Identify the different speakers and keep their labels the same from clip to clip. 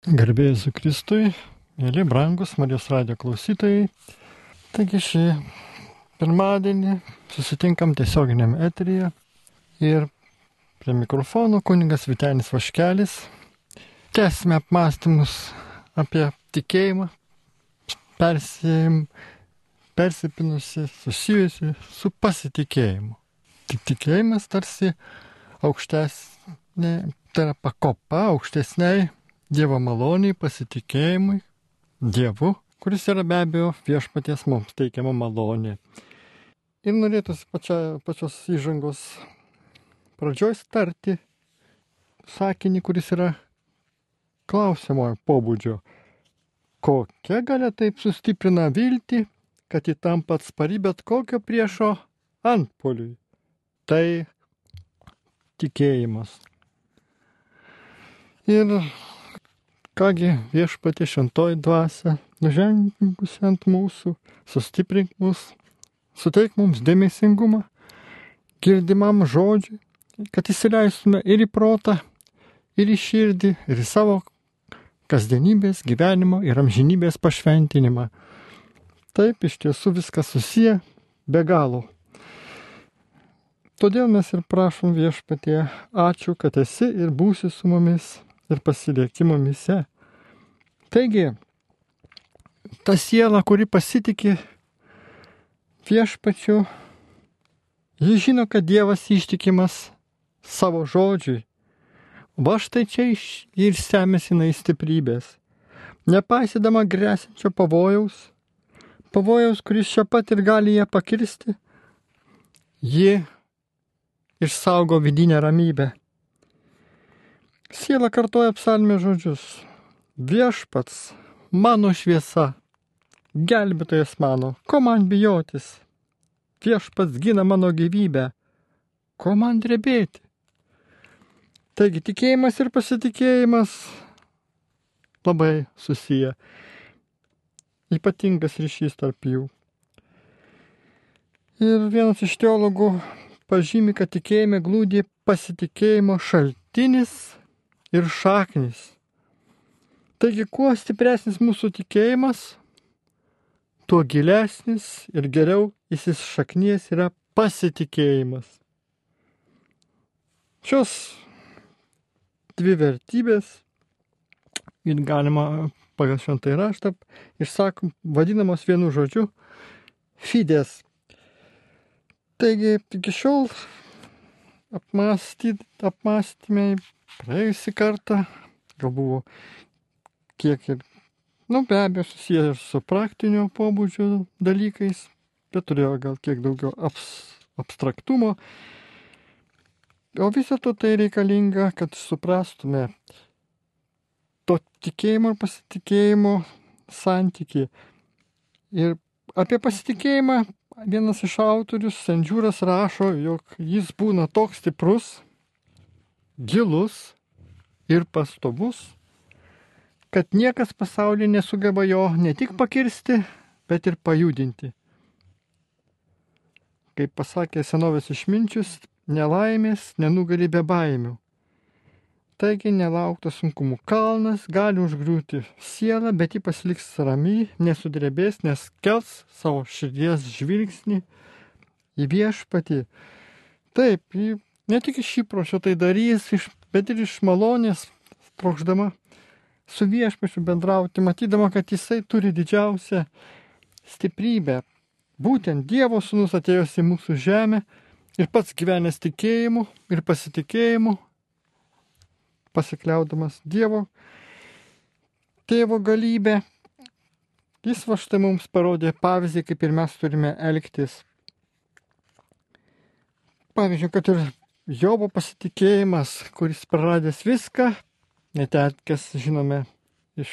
Speaker 1: Garbėjus Kristui, mėly brangus Marijos radio klausytojai. Taigi šį pirmadienį susitinkam tiesioginiam eteryje ir prie mikrofono kuningas Vitenis Vaškelis. Tęsime apmąstymus apie tikėjimą, persijim, persipinusi, susijusi su pasitikėjimu. Tik tikėjimas tarsi aukštesnė, tai yra pakopa aukštesniai Dievo maloniai, pasitikėjimui, Dievu, kuris yra be abejo viešpaties mums teikiama malonė. Ir norėtųsi pačia, pačios įžangos pradžioj starti sakinį, kuris yra klausiamojo pobūdžio. Kokia galia taip sustiprina viltį, kad į tam pats pari bet kokio priešo antpoliui? Tai tikėjimas. Ir Kągi viešpatė šventoji dvasia, nužengusi ant mūsų, sustiprink mus, suteik mums dėmesingumą, girdimam žodžiui, kad įsileistume ir į protą, ir į širdį, ir į savo kasdienybės gyvenimo ir amžinybės pašventinimą. Taip iš tiesų viskas susiję be galo. Todėl mes ir prašom viešpatie, ačiū, kad esi ir būsi su mumis ir pasilieki mumise. Taigi, ta siela, kuri pasitikė viešpačiu, ji žino, kad Dievas ištikimas savo žodžiui. Va štai čia ir semėsi į stiprybės. Nepaisydama grėsinčio pavojaus, pavojaus, kuris čia pat ir gali ją pakirsti, ji išsaugo vidinę ramybę. Siela kartoja psalmė žodžius. Viešpats, mano šviesa, gelbėtojas mano, ko man bijotis? Viešpats gina mano gyvybę, ko man drebėti? Taigi tikėjimas ir pasitikėjimas labai susiję. Ypatingas ryšys tarp jų. Ir vienas iš teologų pažymi, kad tikėjime glūdė pasitikėjimo šaltinis ir šaknis. Taigi, kuo stipresnis mūsų tikėjimas, tuo gilesnis ir geriau įsišaknies yra pasitikėjimas. Šios dvi vertybės ir galima pagal šventą raštą išsakom, vadinamos vienu žodžiu fides. Taigi iki šiol apmąstymai praėjusį kartą, gal buvo kiek ir, nu be abejo, susijęs ir su praktinio pobūdžio dalykais, bet turėjo gal kiek daugiau abs, abstraktumo. O viso to tai reikalinga, kad suprastume to tikėjimo ir pasitikėjimo santyki. Ir apie pasitikėjimą vienas iš autorius, Sendžiūras, rašo, jog jis būna toks stiprus, gilus ir pastovus, kad niekas pasaulyje nesugeba jo ne tik pakirsti, bet ir pajudinti. Kaip pasakė senovės išminčius, nelaimės nenugali be baimių. Taigi nelauktas sunkumų kalnas gali užgriūti sielą, bet ji pasiliks ramiai, nesudrebės, nes kels savo širdies žvilgsnį į viešpatį. Taip, ne tik iš įpročio tai darys, bet ir iš malonės, trokšdama su viešpačiu bendrauti, matydama, kad jisai turi didžiausią stiprybę. Būtent Dievo sūnus atėjęs į mūsų žemę ir pats gyvenęs tikėjimu ir pasitikėjimu, pasikliaudamas Dievo tėvo galybę, jis va štai mums parodė pavyzdį, kaip ir mes turime elgtis. Pavyzdžiui, kad ir Jobo pasitikėjimas, kuris praradęs viską, netetkęs, žinome, iš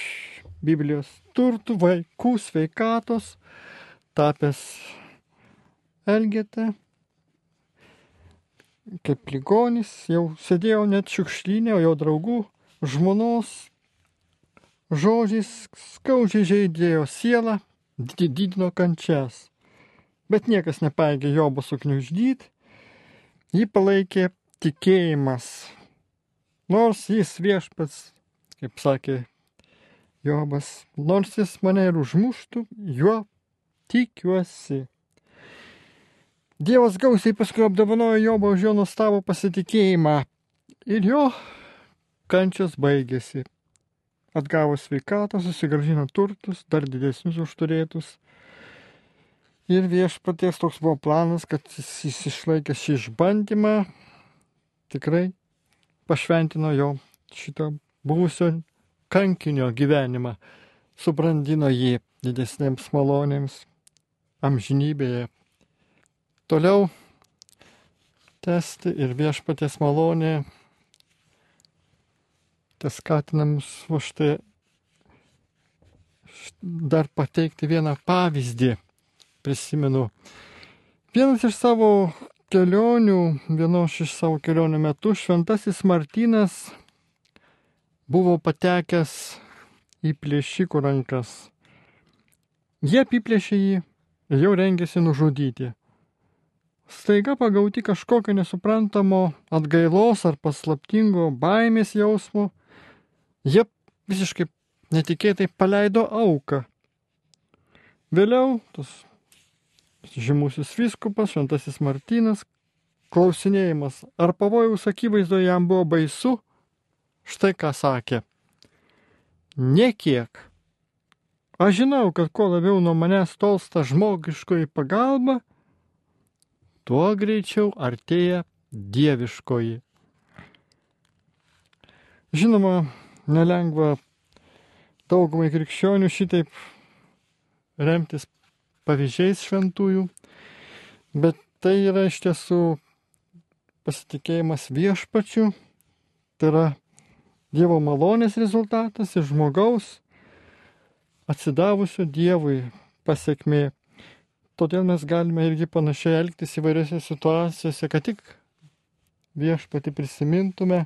Speaker 1: Biblijos turtų, vaikų, sveikatos, tapęs Elgetę, kaip ligonis, jau sėdėjau net šiukšlynė, o jo draugų, žmonos žodžiais skaudžiai žaidėjo sielą, didino kančias. Bet niekas nepaėgė Jobo sukniuždyti, Jį palaikė tikėjimas. Nors jis viešpats, kaip sakė Jobas, nors jis mane ir užmuštų, juo tikiuosi. Dievas gausiai paskui apdovanojo Jobą už jo nuostabų pasitikėjimą ir jo kančios baigėsi. Atgavo sveikatą, susigražino turtus, dar didesnius už turėtus. Ir viešpaties toks buvo planas, kad jis išlaikęs šį išbandymą tikrai pašventino jo šito buvusio kankinio gyvenimą, subrandino jį didesnėms malonėms amžinybėje. Toliau tęsti ir viešpatės malonė, tas skatinamus už tai dar pateikti vieną pavyzdį. Prisimenu, vienas iš savo kelionių, vienos iš savo kelionių metų, šventasis Martinas buvo patekęs į plėšikų rankas. Jie apiplėšė jį ir jau rengėsi nužudyti. Staiga pagauti kažkokio nesuprantamo atgailos ar paslaptingo baimės jausmo, jie visiškai netikėtai paleido auką. Vėliau tas žymusis viskupas, šventasis Martinas, klausinėjimas, ar pavojaus akivaizdoje jam buvo baisu, štai ką sakė. Nekiek. Aš žinau, kad kuo labiau nuo manęs tolsta žmogiškoji pagalba, tuo greičiau artėja dieviškoji. Žinoma, nelengva daugumai krikščionių šitaip remtis pavyzdžiais šventųjų, bet tai yra iš tiesų pasitikėjimas viešpačiu, tai yra Dievo malonės rezultatas ir žmogaus atsidavusio Dievui pasiekmė. Todėl mes galime irgi panašiai elgtis įvairiose situacijose, kad tik viešpati prisimintume,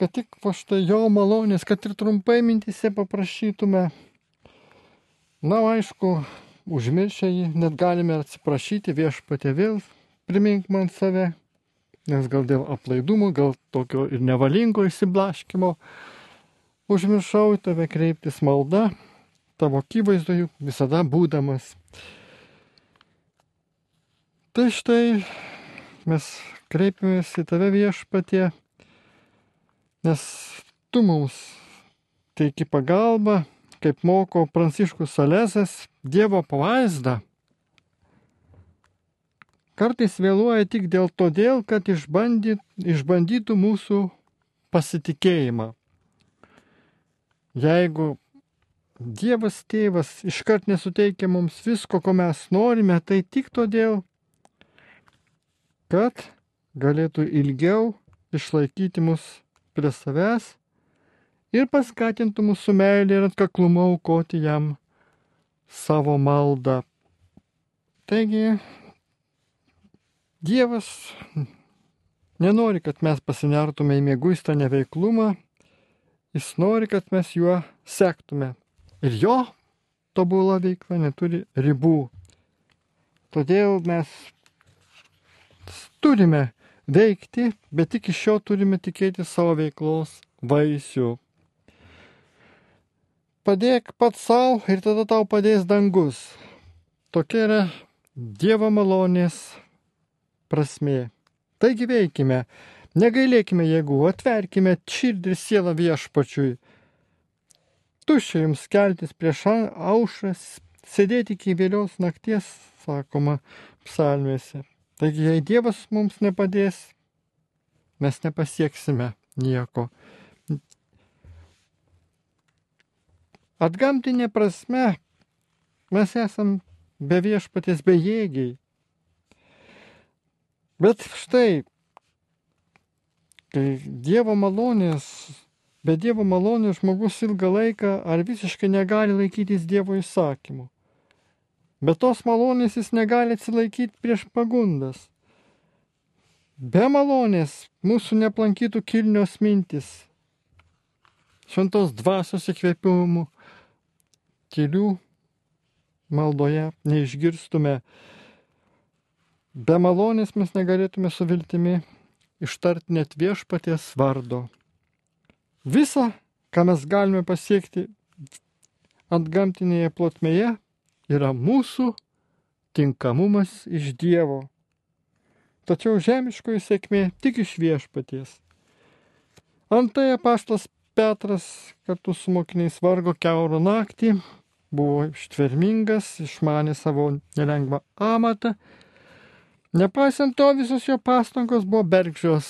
Speaker 1: kad tik va štai jo malonės, kad ir trumpai mintise paprašytume. Na, aišku, užmiršę jį, net galime atsiprašyti viešpatė vėl, primink man save, nes gal dėl aplaidumo, gal tokio ir nevalingo įsiblaškimo, užmiršau tave kreiptis malda, tavo akivaizdoje visada būdamas. Tai štai mes kreipiamės į tave viešpatie, nes tu mums teiki pagalbą, kaip moko Pranciškus Salesas, Dievo pavaizdą kartais vėluoja tik dėl todėl, kad išbandyt, išbandytų mūsų pasitikėjimą. Jeigu Dievas tėvas iškart nesuteikia mums visko, ko mes norime, tai tik todėl, kad galėtų ilgiau išlaikyti mus prie savęs ir paskatintų mūsų meilę ir atkaklumą aukoti jam savo maldą. Taigi Dievas nenori, kad mes pasinertume į mėgustą neveiklumą, jis nori, kad mes juo sektume. Ir jo tobula veikla neturi ribų. Todėl mes turime veikti, bet tik iš jo turime tikėti savo veiklos vaisių. Padėk pats savo ir tada tau padės dangus. Tokia yra Dievo malonės prasmė. Taigi veikime, negailėkime jėgų, atverkime širdį ir sielą viešpačiui. Tuščia jums keltis prieš aušras, sėdėti iki vėlios nakties, sakoma psalmėse. Taigi, jei Dievas mums nepadės, mes nepasieksime nieko. Atgamtinė prasme mes esam be viešpatės bejėgiai. Bet štai, kai Dievo malonės, be Dievo malonės žmogus ilgą laiką ar visiškai negali laikytis Dievo įsakymų. Be tos malonės jis negali atsilaikyti prieš pagundas. Be malonės mūsų neplankytų kilnios mintis, šventos dvasios įkvėpimų, kelių maldoje neišgirstume Be malonės mes negalėtume su viltimi ištarti net viešpaties vardo. Visa, ką mes galime pasiekti, antgamtinėje plotmėje yra mūsų tinkamumas iš Dievo. Tačiau žemiškoji sėkmė tik iš viešpaties. Antai apaštas Petras kartu su mokiniais vargo keurų naktį, buvo ištvermingas, išmanė savo nelengvą amatą. Nepaisant to, visos jo pastangos buvo bergžios.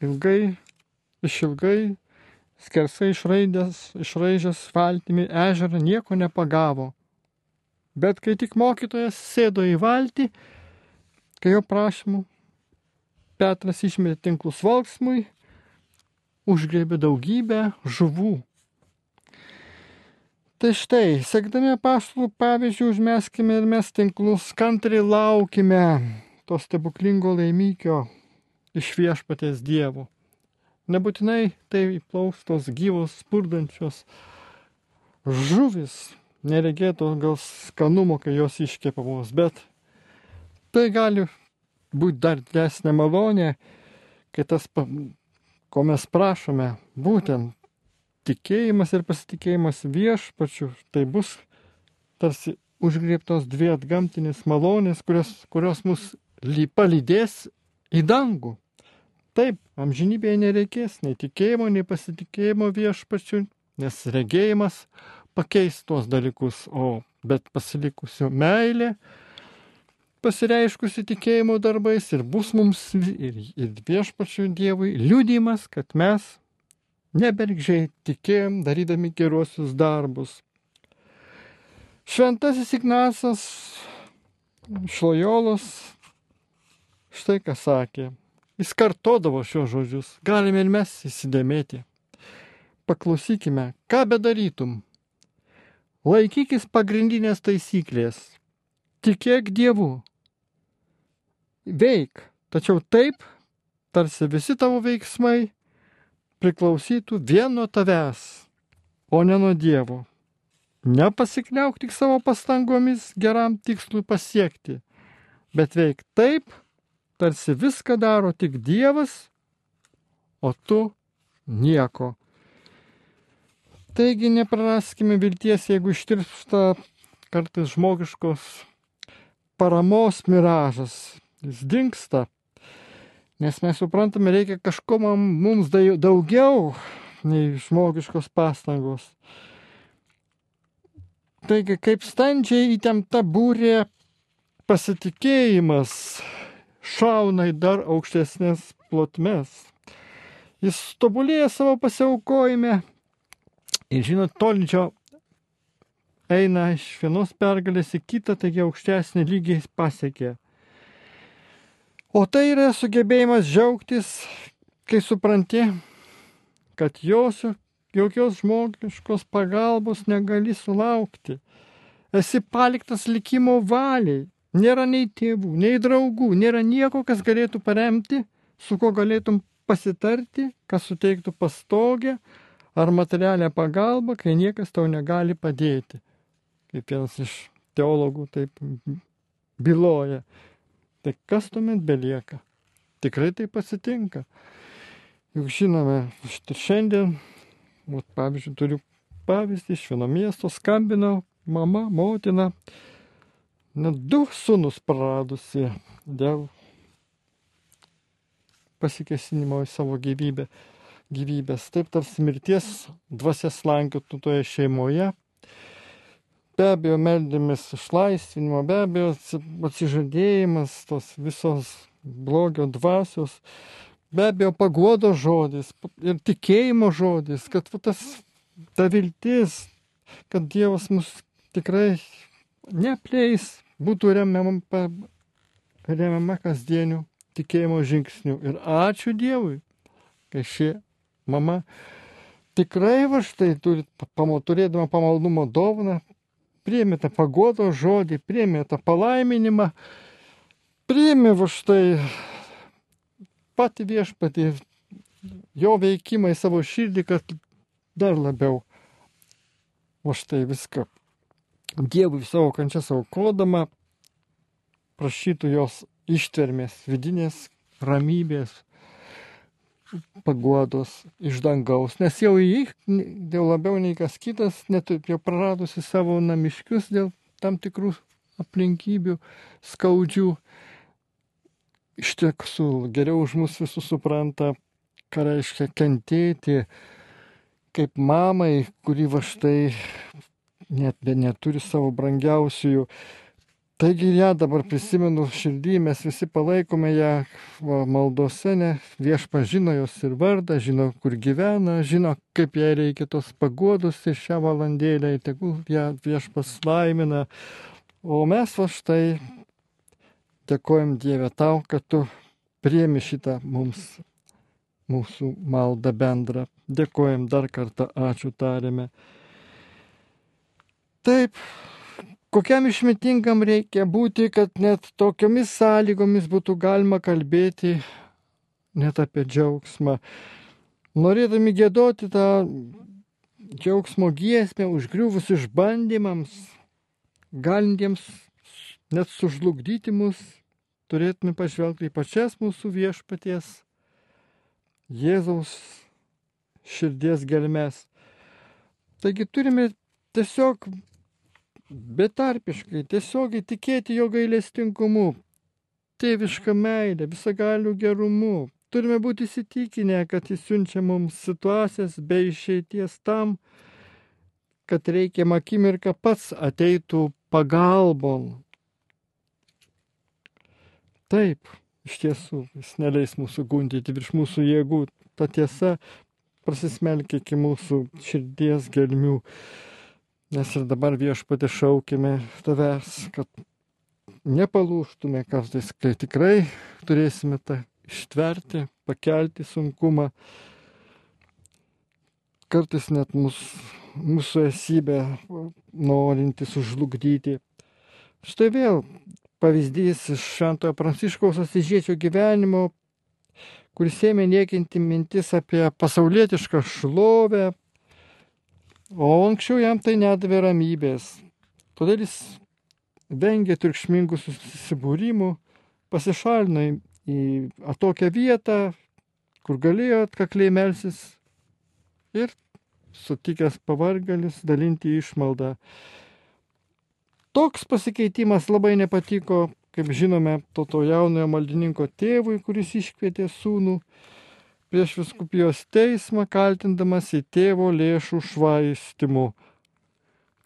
Speaker 1: Ilgai, išilgai, skersai išraidęs, išraižęs valtimi ežerą nieko nepagavo. Bet kai tik mokytojas sėdo į valtį, kai jo prašymų Petras išmetė tinklus valksmui, užgrėbė daugybę žuvų. Tai štai, sekdami paštlų pavyzdžių, užmeskime ir mes tinklus, kantriai laukime to stebuklingo laimykio iš viešpatės dievų. Nebūtinai tai įplaustos gyvos, spurdančios žuvis, nereikėtų gal skanumo, kai jos iškepamos, bet tai gali būti dar didesnė malonė, kai tas, ko mes prašome, būtent tikėjimas ir pasitikėjimas viešpačiu, tai bus tarsi užgrieptos dvi atgamtinės malonės, kurios, kurios mus palydės į dangų. Taip, amžinybėje nereikės nei tikėjimo, nei pasitikėjimo viešpačiu, nes regėjimas pakeis tuos dalykus, o bet pasilikusiu meilė, pasireiškusi tikėjimo darbais ir bus mums ir, ir viešpačių Dievui liūdimas, kad mes nebergžiai tikėjom darydami geruosius darbus. Šventasis Ignacas Šlojolas štai ką sakė. Jis kartodavo šios žodžius. Galime ir mes įsidėmėti. Paklausykime, ką bedarytum, Laikykis pagrindinės taisyklės. Tikėk Dievu. Veik, tačiau taip, tarsi visi tavo veiksmai priklausytų vien nuo tavęs, o ne nuo Dievo. Nepasikliauk tik savo pastangomis geram tikslui pasiekti, bet veik taip, tarsi viską daro tik Dievas, o tu nieko. Taigi nepraraskime vilties, jeigu ištirpsta kartais žmogiškos paramos miražas. Jis dinksta. Nes mes suprantame, reikia kažko mums daugiau nei žmogiškos pastangos. Taigi, kaip standžiai įtempta būrė pasitikėjimas šauna į dar aukštesnės plotmes. Jis tobulėja savo pasiaukojime Ir žinot, tolinčio eina iš vienos pergalės į kitą, taigi aukštesnį lygį pasiekė. O tai yra sugebėjimas džiaugtis, kai supranti, kad jos, jokios žmogiškos pagalbos negali sulaukti. Esi paliktas likimo valiai. Nėra nei tėvų, nei draugų, nėra nieko, kas galėtų paremti, su kuo galėtum pasitarti, kas suteiktų pastogę, ar materialią pagalbą, kai niekas tau negali padėti. Kaip vienas iš teologų taip byloja. Tai kas tuomet belieka? Tikrai tai pasitinka. Juk žinome, štai šiandien, vat, pavyzdžiui, turiu pavyzdį iš vieno miesto, skambinau mama, motina, net du sunus praradusi dėl pasikesinimo į savo gyvybę gyvybės. Taip tarsi mirties dvasia slankiotų toje šeimoje. Be abejo, meldėmės išlaisvinimo, be abejo, atsižadėjimas, tos visos blogio dvasios, be abejo, paguodo žodis ir tikėjimo žodis, kad tas, ta viltis, kad Dievas mus tikrai nepleis, būtų remiama, remiama kasdienių tikėjimo žingsnių. Ir ačiū Dievui, kad šie mama tikrai va štai turi, turėdama pamaldumo dovaną, priėmė tą pagodo žodį, priėmė tą palaiminimą, priėmė va štai pati viešpati jo veikimą į savo širdį, kad dar labiau va štai viską Dievui savo kančias aukodama, prašytų jos ištvermės, vidinės ramybės, paguodos iš dangaus, nes jau jį, dėl labiau nei kas kitas, net jau praradusi savo namiškius dėl tam tikrų aplinkybių skaudžių, iš tiesų geriau už mus visus supranta, ką reiškia kentėti, kaip mamai, kuri va štai net neturi savo brangiausiųjų Taigi ją dabar prisimenu širdį, mes visi palaikome ją va, maldose, ne, viešpa žino jos ir vardą, žino, kur gyvena, žino, kaip jai reikia tos paguodos ir šią valandėlę, tegul ją viešpas laimina. O mes va štai dėkojom Dievę tau, kad tu priemi šitą mums, mūsų maldą bendrą. Dėkojom dar kartą, ačiū tarėme. Taip, Kokiam išmintingam reikia būti, kad net tokiomis sąlygomis būtų galima kalbėti net apie džiaugsmą. Norėdami gėdoti tą džiaugsmo giesmę užgriuvus išbandymams, galintiems net sužlugdyti mus, turėtume pažvelgti į pačias mūsų viešpaties Jėzaus širdies gelmes. Taigi turime tiesiog betarpiškai, tiesiogiai tikėti jo gailestingumu, tėvišką meilę, visagalių gerumu. Turime būti įsitikinę, kad jis siunčia mums situacijas be išeities tam, kad reikiamą akimirką pats ateitų pagalbon. Taip, iš tiesų, jis neleis mūsų gundyti virš mūsų jėgų. Ta tiesa prasismelkia iki mūsų širdies gelmių. Nes ir dabar viešpatė šaukime tavęs, kad nepalūštume kartais, kai tikrai turėsime tą ištverti, pakelti sunkumą. Kartais net mus, mūsų esybę norinti sužlugdyti. Štai vėl pavyzdys iš Šventojo Pranciškaus asižiečio gyvenimo, kuris ėmė niekinti mintis apie pasaulietišką šlovę, O anksčiau jam tai nedavė ramybės. Todėl jis vengė triukšmingų susibūrimų, pasišalino į atokią vietą, kur galėjo atkakliai melsis ir sutikęs pavargalis dalinti išmaldą. Toks pasikeitimas labai nepatiko, kaip žinome, to, to jaunojo maldininko tėvui, kuris iškvietė sūnų prieš viskupijos teismą, kaltindamas į tėvo lėšų švaistimu.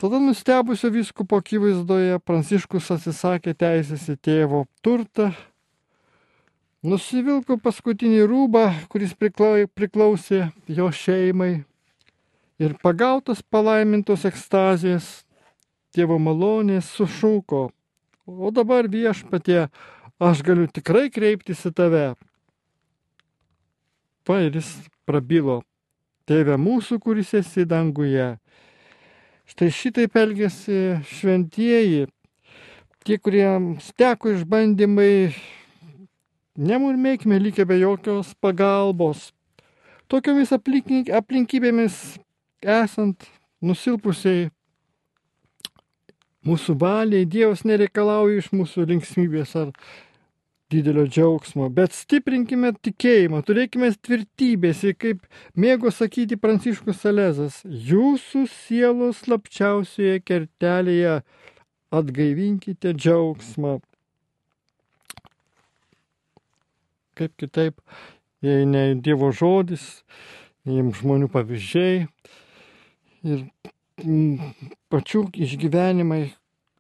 Speaker 1: Tada nustebusio viskupo akivaizdoje Pranciškus atsisakė teisės į tėvo turtą, nusivilko paskutinį rūbą, kuris priklausė jo šeimai ir pagautas palaimintos ekstazijos tėvo malonės sušūko, o dabar viešpatie, aš galiu tikrai kreiptis į tave. Va ir jis prabilo, tėve mūsų, kuris esi danguje. Štai šitaip elgesi šventieji, tie, kuriems teko išbandymai, nemurmėkime likę be jokios pagalbos. Tokiomis aplinkybėmis esant nusilpusiai mūsų valiai, Dievas nereikalauja iš mūsų linksmybės ar didelio džiaugsmo, bet stiprinkime tikėjimą, turėkime tvirtybės ir kaip mėgo sakyti Pranciškus Salezas, jūsų sielos slapčiausioje kertelėje atgaivinkite džiaugsmą. Kaip kitaip, jei ne Dievo žodis, jiems žmonių pavyzdžiai ir pačių išgyvenimai,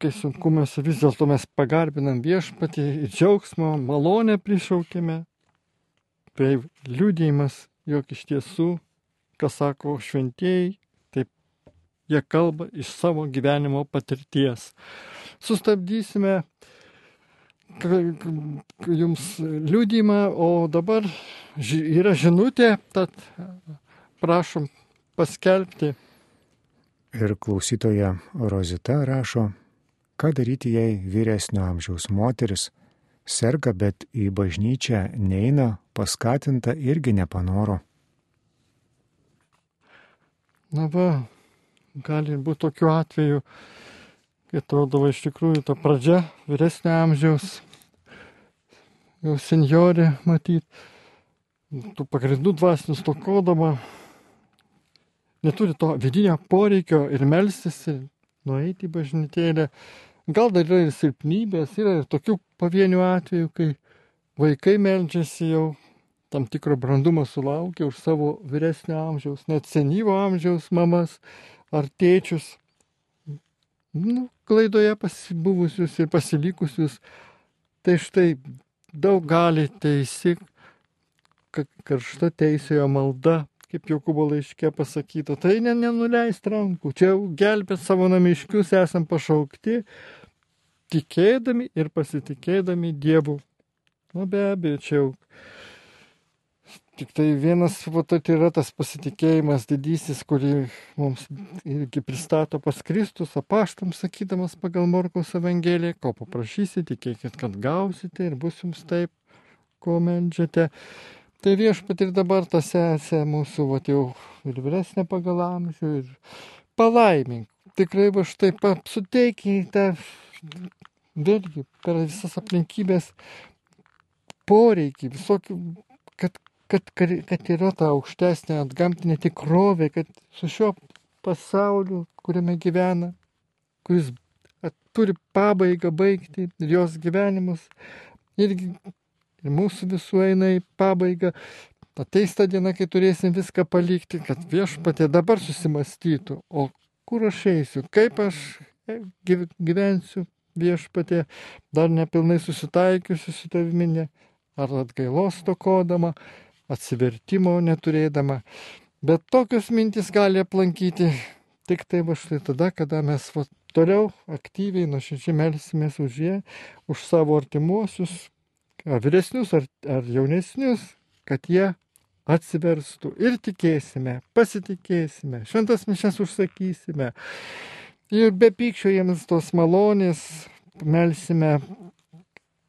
Speaker 1: kai sunkumas vis dėlto mes pagarbinam viešpatį ir džiaugsmo, malonę prišaukime. Tai liūdėjimas, jog iš tiesų, kas sako šventieji, taip jie kalba iš savo gyvenimo patirties. Sustabdysime jums liūdimą, o dabar yra žinutė, tad prašom paskelbti.
Speaker 2: Ir klausytoja Rozita rašo, Ką daryti, jei vyresnio amžiaus moteris serga, bet į bažnyčią neina, paskatinta irgi nepanoro?
Speaker 1: Na va, gali būti tokiu atveju, kai atrodo iš tikrųjų ta pradžia vyresnio amžiaus, jau senjorė matyt, tų pagrindų dvasinių stokodama, neturi to vidinio poreikio ir melstis, ir nueiti į bažnytėlę. Gal dar yra ir silpnybės, yra ir tokių pavienių atvejų, kai vaikai meldžiasi jau tam tikro brandumo sulaukia už savo vyresnio amžiaus, net senyvo amžiaus mamas ar tėčius. Nu, klaidoje pasibuvusius ir pasilikusius. Tai štai daug gali teisi, karšta teisėjo malda, kaip Jokūbo laiškė pasakyta, tai ne, nenuleist rankų, čia gelbėt savo namiškius esam pašaukti, tikėdami ir pasitikėdami Dievu. Na be abejo, čia jau Tik tai vienas vat, yra tas pasitikėjimas didysis, kurį mums irgi pristato pas Kristus, apaštam sakydamas pagal Morkaus Evangeliją, ko paprašysite, tikėkit, kad gausite ir bus jums taip, ko medžiate. Tai viešpat ir dabar ta sesė mūsų, va jau ir vyresnė pagal amžių, ir palaimink. Tikrai va štai suteikite vėlgi per visas aplinkybės poreikį, visokių, kad kad, kad, kad yra ta aukštesnė antgamtinė tikrovė, kad su šiuo pasauliu, kuriame gyvena, kuris turi pabaigą baigti ir jos gyvenimus, irgi ir mūsų visų eina į pabaigą. Ateis ta diena, kai turėsim viską palikti, kad viešpatė dabar susimastytų, o kur aš eisiu, kaip aš e, gyvensiu viešpatė, dar nepilnai susitaikiusi su tavimi, ar atgailos tokodama, atsivertimo neturėdama. Bet tokios mintis gali aplankyti tik tai va štai tada, kada mes va, toliau aktyviai nuoširdžiai melsimės už jie, už savo artimuosius, ar vyresnius, ar, ar jaunesnius, kad jie atsiverstų ir tikėsime, pasitikėsime, šventas mišes užsakysime. Ir be pykčio jiems tos malonės melsime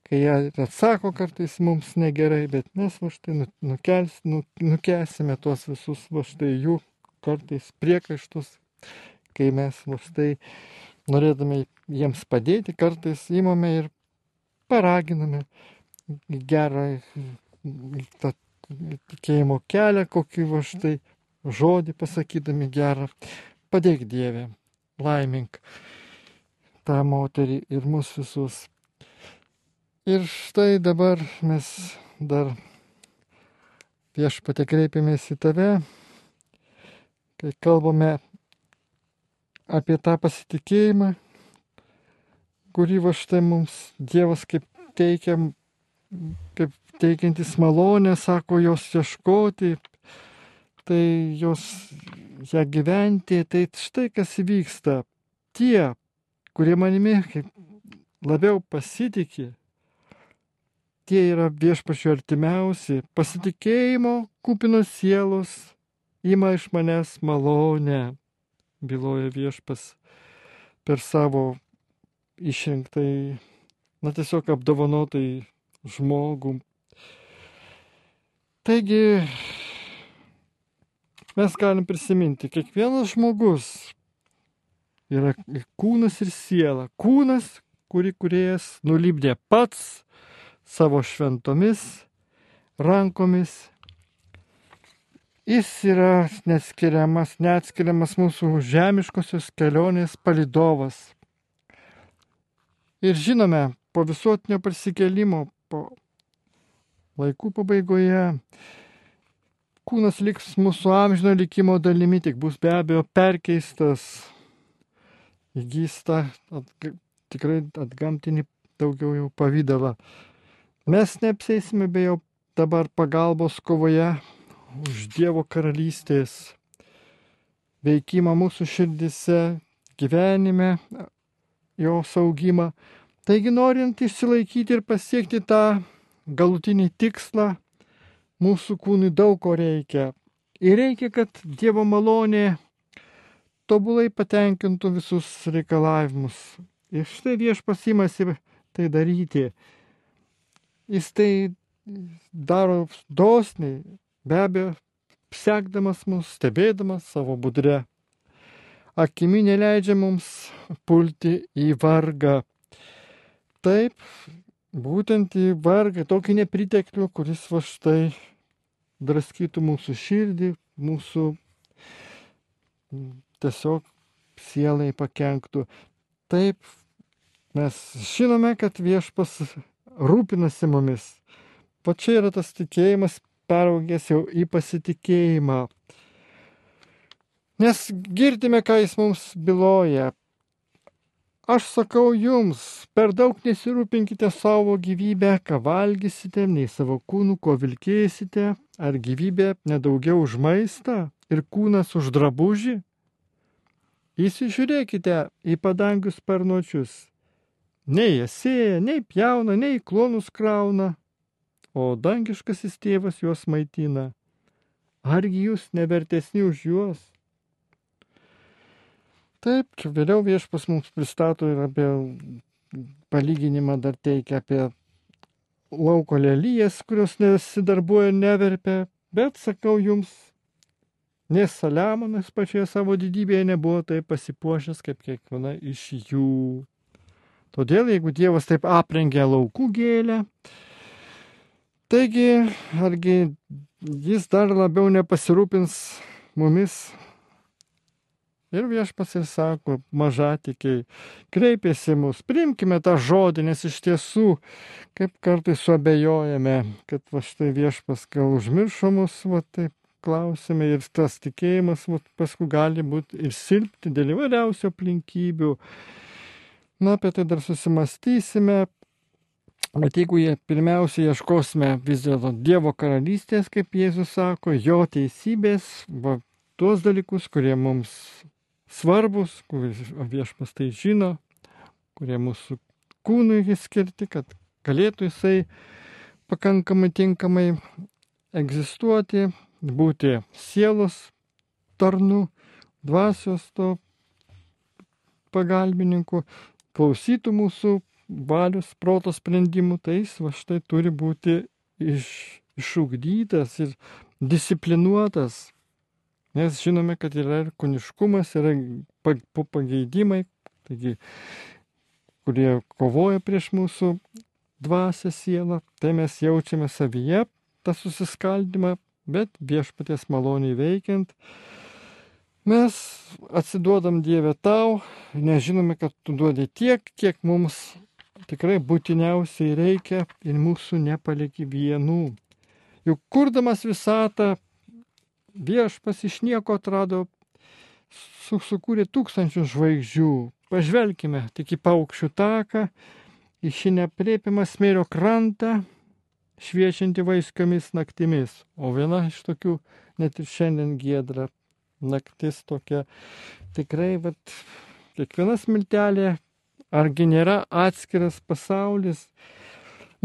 Speaker 1: kai jie atsako kartais mums negerai, bet mes va štai nu, nukels, nu, nukesime tuos visus va štai jų kartais priekaištus, kai mes va štai norėdami jiems padėti, kartais įmame ir paraginame gerą tą tikėjimo kelią, kokį va štai žodį pasakydami gerą. Padėk Dievę, laimink tą moterį ir mus visus. Ir štai dabar mes dar viešpatė kreipiamės į tave, kai kalbame apie tą pasitikėjimą, kurį va štai mums Dievas kaip teikiam, kaip teikiantis malonę, sako jos ieškoti, tai jos ją gyventi, tai štai kas įvyksta. Tie, kurie manimi labiau pasitikė, tie yra viešpačiu artimiausi, pasitikėjimo kupinos sielos ima iš manęs malonę, byloja viešpas per savo išrinktai, na tiesiog apdovanotai žmogų. Taigi, mes galim prisiminti, kiekvienas žmogus yra kūnas ir siela. Kūnas, kurį kuriejas nulybdė pats, savo šventomis rankomis. Jis yra neatskiriamas, neatskiriamas mūsų žemiškosios kelionės palidovas. Ir žinome, po visuotinio prisikelimo, po laikų pabaigoje, kūnas liks mūsų amžino likimo dalimi, tik bus be abejo perkeistas, įgys tą atga, tikrai atgamtinį daugiau jau pavydalą. Mes neapsėsime be jo dabar pagalbos kovoje už Dievo karalystės veikimą mūsų širdise, gyvenime, jo saugimą. Taigi norint išsilaikyti ir pasiekti tą galutinį tikslą, mūsų kūnui daug ko reikia. Ir reikia, kad Dievo malonė tobulai patenkintų visus reikalavimus. Ir štai viešpas imasi tai daryti. Jis tai daro dosniai, be abejo, sekdamas mus, stebėdamas savo budrę. Akimi neleidžia mums pulti į vargą. Taip, būtent į vargą, tokį nepriteklių, kuris va štai draskytų mūsų širdį, mūsų tiesiog sielai pakenktų. Taip, mes žinome, kad viešpas rūpinasi mumis. Po čia yra tas tikėjimas peraugęs jau į pasitikėjimą. Nes girdime, ką jis mums byloja. Aš sakau jums, per daug nesirūpinkite savo gyvybę, ką valgysite, nei savo kūnų, ko vilkėsite, ar gyvybė nedaugiau už maistą ir kūnas už drabužį. Įsižiūrėkite į padangių sparnuočius. Nei jie sėja, nei pjauna, nei klonus krauna, o dangiškasis tėvas juos maitina. Argi jūs nevertesni už juos? Taip, vėliau viešpas mums pristato ir apie palyginimą dar teikia apie lauko lelyjas, kurios nesidarbuoja neverpia, bet sakau jums, nes Saliamonas pačioje savo didybėje nebuvo taip pasipuošęs kaip kiekviena iš jų. Todėl, jeigu Dievas taip aprengė laukų gėlę, taigi argi jis dar labiau nepasirūpins mumis Ir viešpas ir sako, mažatikiai, kreipėsi mus, priimkime tą žodį, nes iš tiesų, kaip kartais suabejojame, kad va štai viešpas gal užmiršo mus, va taip klausime ir tas tikėjimas va, paskui gali būti ir silpti dėl įvairiausių aplinkybių. Na, apie tai dar susimastysime. Bet jeigu jie pirmiausia ieškosime vis dėlto Dievo karalystės, kaip Jėzus sako, jo teisybės, va, tuos dalykus, kurie mums svarbus, kuris viešpas tai žino, kurie mūsų kūnui skirti, kad galėtų jisai pakankamai tinkamai egzistuoti, būti sielos tarnu, dvasios to pagalbininku, klausytų mūsų valios, proto sprendimų, tai jis va štai turi būti iš, išugdytas ir disciplinuotas Nes žinome, kad yra ir kuniškumas, yra pageidimai, taigi, kurie kovoja prieš mūsų dvasę sielą, tai mes jaučiame savyje tą susiskaldimą, bet viešpaties maloniai veikiant, mes atsiduodam Dievę tau, nežinome, kad tu duodi tiek, kiek mums tikrai būtiniausiai reikia ir mūsų nepalieki vienų. Juk kurdamas visatą viešpas iš nieko atrado, su, sukūrė tūkstančius žvaigždžių. Pažvelkime tik į paukščių taką, į šį nepriepimą smėlio krantą, šviečianti vaiskomis naktimis. O viena iš tokių net ir šiandien giedra naktis tokia. Tikrai, bet kiekviena smiltelė, argi nėra atskiras pasaulis.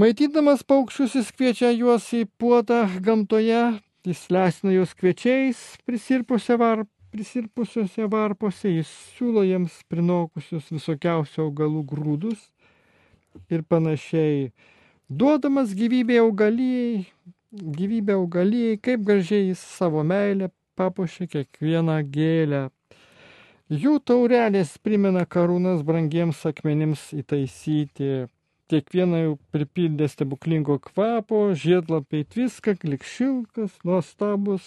Speaker 1: Maitydamas paukščius jis kviečia juos į puotą gamtoje, Jis lesina juos kviečiais var, prisirpusiuose varpose, jis siūlo jiems prinokusius visokiausių augalų grūdus ir panašiai. Duodamas gyvybę augalijai, gyvybę augalijai, kaip gražiai jis savo meilę papuošia kiekvieną gėlę. Jų taurelės primena karūnas brangiems akmenims įtaisyti, kiekvieną jau pripildė stebuklingo kvapo, žiedlapiai tviska, klikšilkas, nuostabus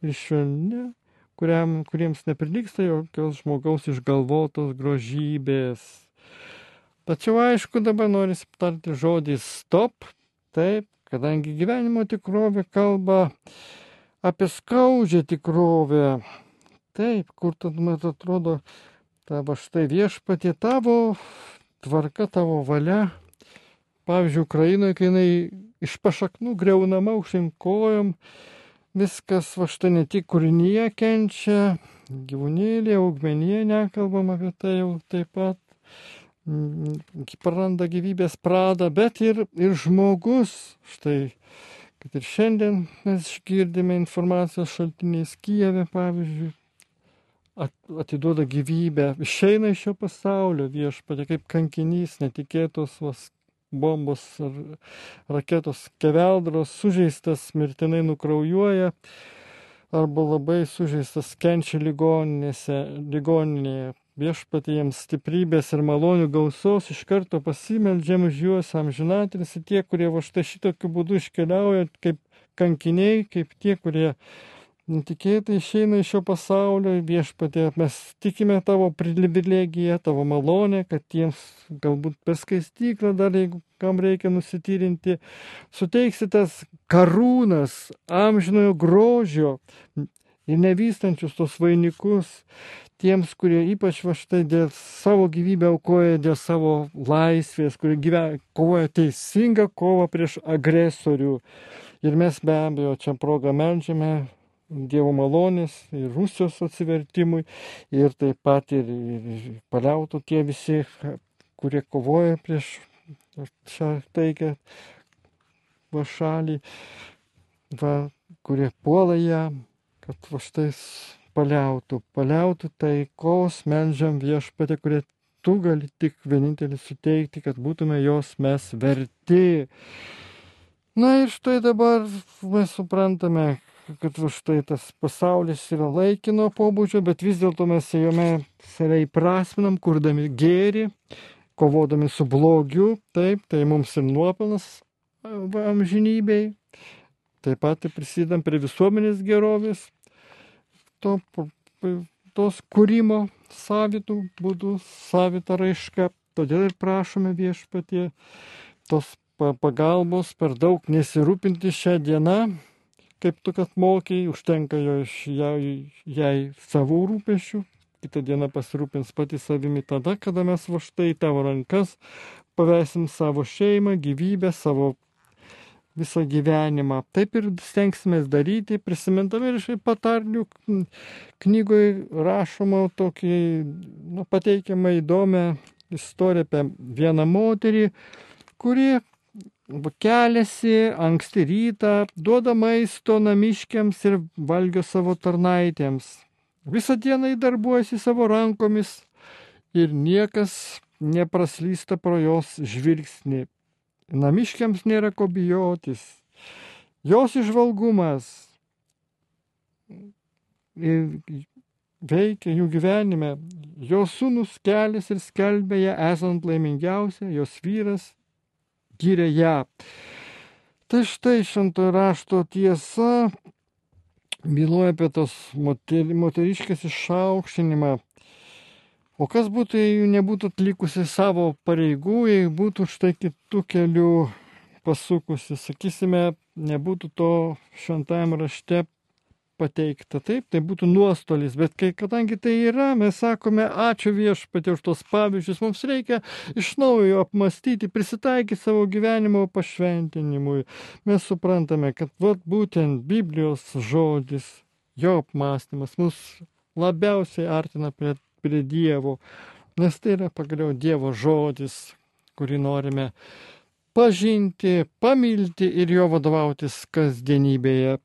Speaker 1: ir švelni, kuriam, kuriems neprilyksta jokios žmogaus išgalvotos grožybės. Tačiau aišku, dabar norisi aptarti žodį stop, taip, kadangi gyvenimo tikrovė kalba apie skaudžią tikrovę. Taip, kur tad man atrodo, tavo štai viešpatie tavo tvarka, tavo valia Pavyzdžiui, Ukrainoje, kai jinai iš pašaknų greunama aukštyn kojom, viskas va štai ne tik kūrinyje kenčia, gyvūnėlė, augmenė, nekalbam apie tai jau taip pat, mm, praranda gyvybės pradą, bet ir, ir žmogus, štai, kad ir šiandien mes girdime informacijos šaltiniais Kijeve, pavyzdžiui, atiduoda gyvybę, išeina iš šio pasaulio viešpatė kaip kankinys, netikėtos vas bombos ar raketos keveldros, sužeistas mirtinai nukraujuoja arba labai sužeistas kenčia ligoninėje. Viešpatė jiems stiprybės ir malonių gausos iš karto pasimeldžiam už juos amžinatris ir tie, kurie va štai šitokiu būdu iškeliauja kaip kankiniai, kaip tie, kurie netikėtai išeina iš šio pasaulio, viešpatė, mes tikime tavo privilegiją, tavo malonę, kad tiems galbūt per skaistyklą dar, jeigu kam reikia nusityrinti, suteiksitas karūnas amžinojo grožio ir nevystančius tos vainikus tiems, kurie ypač va štai dėl savo gyvybę aukoja, dėl savo laisvės, kurie gyvena, kovoja teisingą kovą prieš agresorių. Ir mes be abejo čia progą melžiame Dievo malonės ir Rusijos atsivertimui ir taip pat ir, ir paliautų tie visi, kurie kovoja prieš šią taikę va šalį, va, kurie puola ją, kad va štai paliautų, paliautų taikos, melžiam viešpatė, kurie tu gali tik vienintelis suteikti, kad būtume jos mes verti. Na ir štai dabar mes suprantame, kad už tai tas pasaulis yra laikino pobūdžio, bet vis dėlto mes jame save įprasminam, kurdami gėrį, kovodami su blogiu, taip, tai mums ir nuopelnas amžinybei. Taip pat prisidam prie visuomenės gerovės, to, tos kūrimo savitų būdų, savitą raišką. Todėl ir prašome viešpatie tos pagalbos per daug nesirūpinti šią dieną, kaip tu kad mokiai, užtenka jo iš jai, jai savų rūpešių, kitą dieną pasirūpins pati savimi tada, kada mes va štai tavo rankas pavesim savo šeimą, gyvybę, savo visą gyvenimą. Taip ir stengsime daryti, prisimintami ir šiaip patarlių knygoje rašoma tokį, nu, pateikiamą įdomią istoriją apie vieną moterį, kuri keliasi anksti rytą, duoda maisto namiškiams ir valgio savo tarnaitėms. Visą dieną įdarbuojasi savo rankomis ir niekas nepraslysta pro jos žvilgsnį. Namiškiams nėra ko bijotis. Jos išvalgumas veikia jų gyvenime. Jos sūnus kelias ir skelbia ją esant laimingiausia, jos vyras gyrė ją. Tai štai šventojo rašto tiesa byloja apie tos moter, moteriškės išaukštinimą. O kas būtų, jei jų nebūtų atlikusi savo pareigų, jei būtų štai kitų kelių pasukusi, sakysime, nebūtų to šventajame rašte pateikta. Taip, tai būtų nuostolis, bet kai, kadangi tai yra, mes sakome, ačiū viešpatė už tos pavyzdžius, mums reikia iš naujo apmastyti, prisitaikyti savo gyvenimo pašventinimui. Mes suprantame, kad vat, būtent Biblijos žodis, jo apmastymas mus labiausiai artina prie, prie Dievo, nes tai yra pagaliau Dievo žodis, kurį norime pažinti, pamilti ir jo vadovautis kasdienybėje.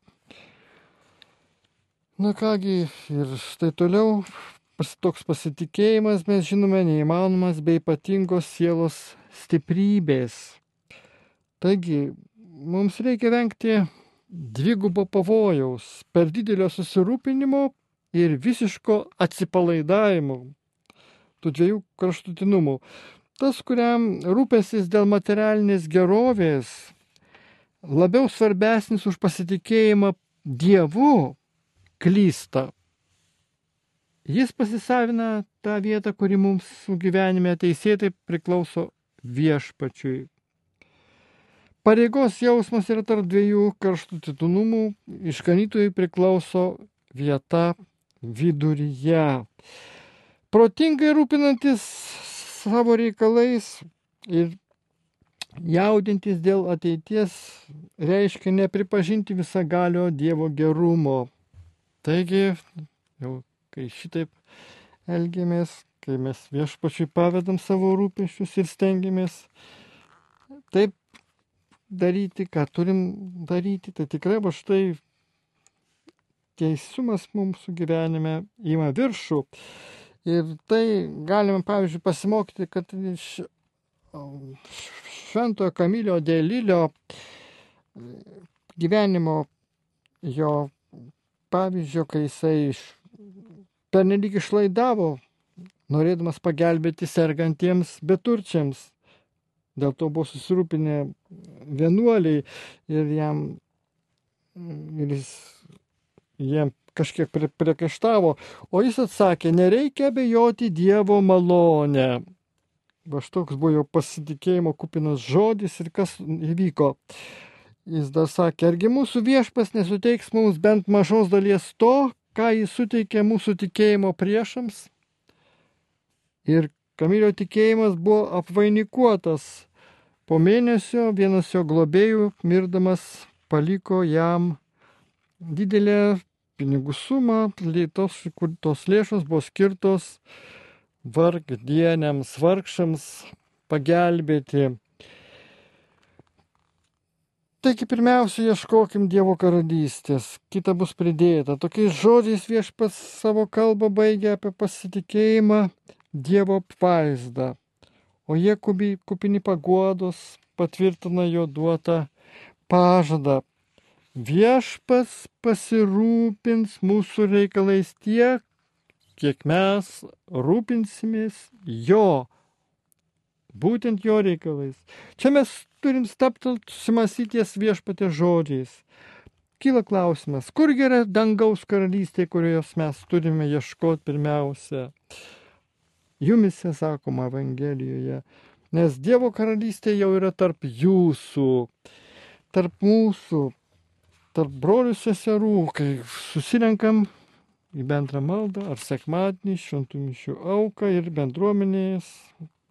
Speaker 1: Na kągi, ir štai toliau toks pasitikėjimas, mes žinome, neįmanomas be ypatingos sielos stiprybės. Taigi, mums reikia vengti dvigubo pavojaus, per didelio susirūpinimo ir visiško atsipalaidavimo, tų dviejų kraštutinumų. Tas, kuriam rūpesis dėl materialinės gerovės, labiau svarbesnis už pasitikėjimą Dievu, klysta. Jis pasisavina tą vietą, kuri mums gyvenime teisėtai priklauso viešpačiui. Pareigos jausmas yra tarp dviejų karštutinumų, iškanytojui priklauso vieta viduryje. Protingai rūpinantis savo reikalais ir jaudintis dėl ateities reiškia nepripažinti visagalio Dievo gerumo. Taigi, jau kai šitaip elgiamės, kai mes viešpačiui pavedam savo rūpeščius ir stengiamės taip daryti, ką turim daryti, tai tikrai va štai teisumas mūsų gyvenime įma viršų. Ir tai galime, pavyzdžiui, pasimokyti, kad iš šventojo Kamilio Dėlilio gyvenimo jo pavyzdžio, kai jisai iš, pernelyg išlaidavo, norėdamas pagelbėti sergantiems beturčiams. Dėl to buvo susirūpinę vienuoliai ir jam ir jis jiem kažkiek priekaištavo, o jis atsakė, nereikia abejoti Dievo malonę. Va štoks buvo jo pasitikėjimo kupinas žodis ir kas įvyko. Jis dar sakė, argi mūsų viešpas nesuteiks mums bent mažos dalies to, ką jis suteikė mūsų tikėjimo priešams? Ir Kamilio tikėjimas buvo apvainikuotas. Po mėnesio vienas jo globėjų mirdamas paliko jam didelę pinigų sumą, tos, tos lėšos buvo skirtos vargdieniams, vargšams pagelbėti. Taigi pirmiausia, ieškokim Dievo karalystės, kita bus pridėta. Tokiais žodžiais viešpats savo kalbą baigia apie pasitikėjimą Dievo apvaizdą, o jie kupini paguodos patvirtina jo duotą pažadą. Viešpas pasirūpins mūsų reikalais tiek, kiek mes rūpinsimės jo, būtent jo reikalais. Čia mes turim staptelti sumasyties viešpatė žodžiais. Kyla klausimas, kur yra dangaus karalystė, kurios mes turime ieškoti pirmiausia jumise sakoma Evangelijoje, nes Dievo karalystė jau yra tarp jūsų, tarp mūsų, tarp brolių seserų, kai susirenkam į bendrą maldą ar sekmadienį šventų mišių auką ir bendruomenės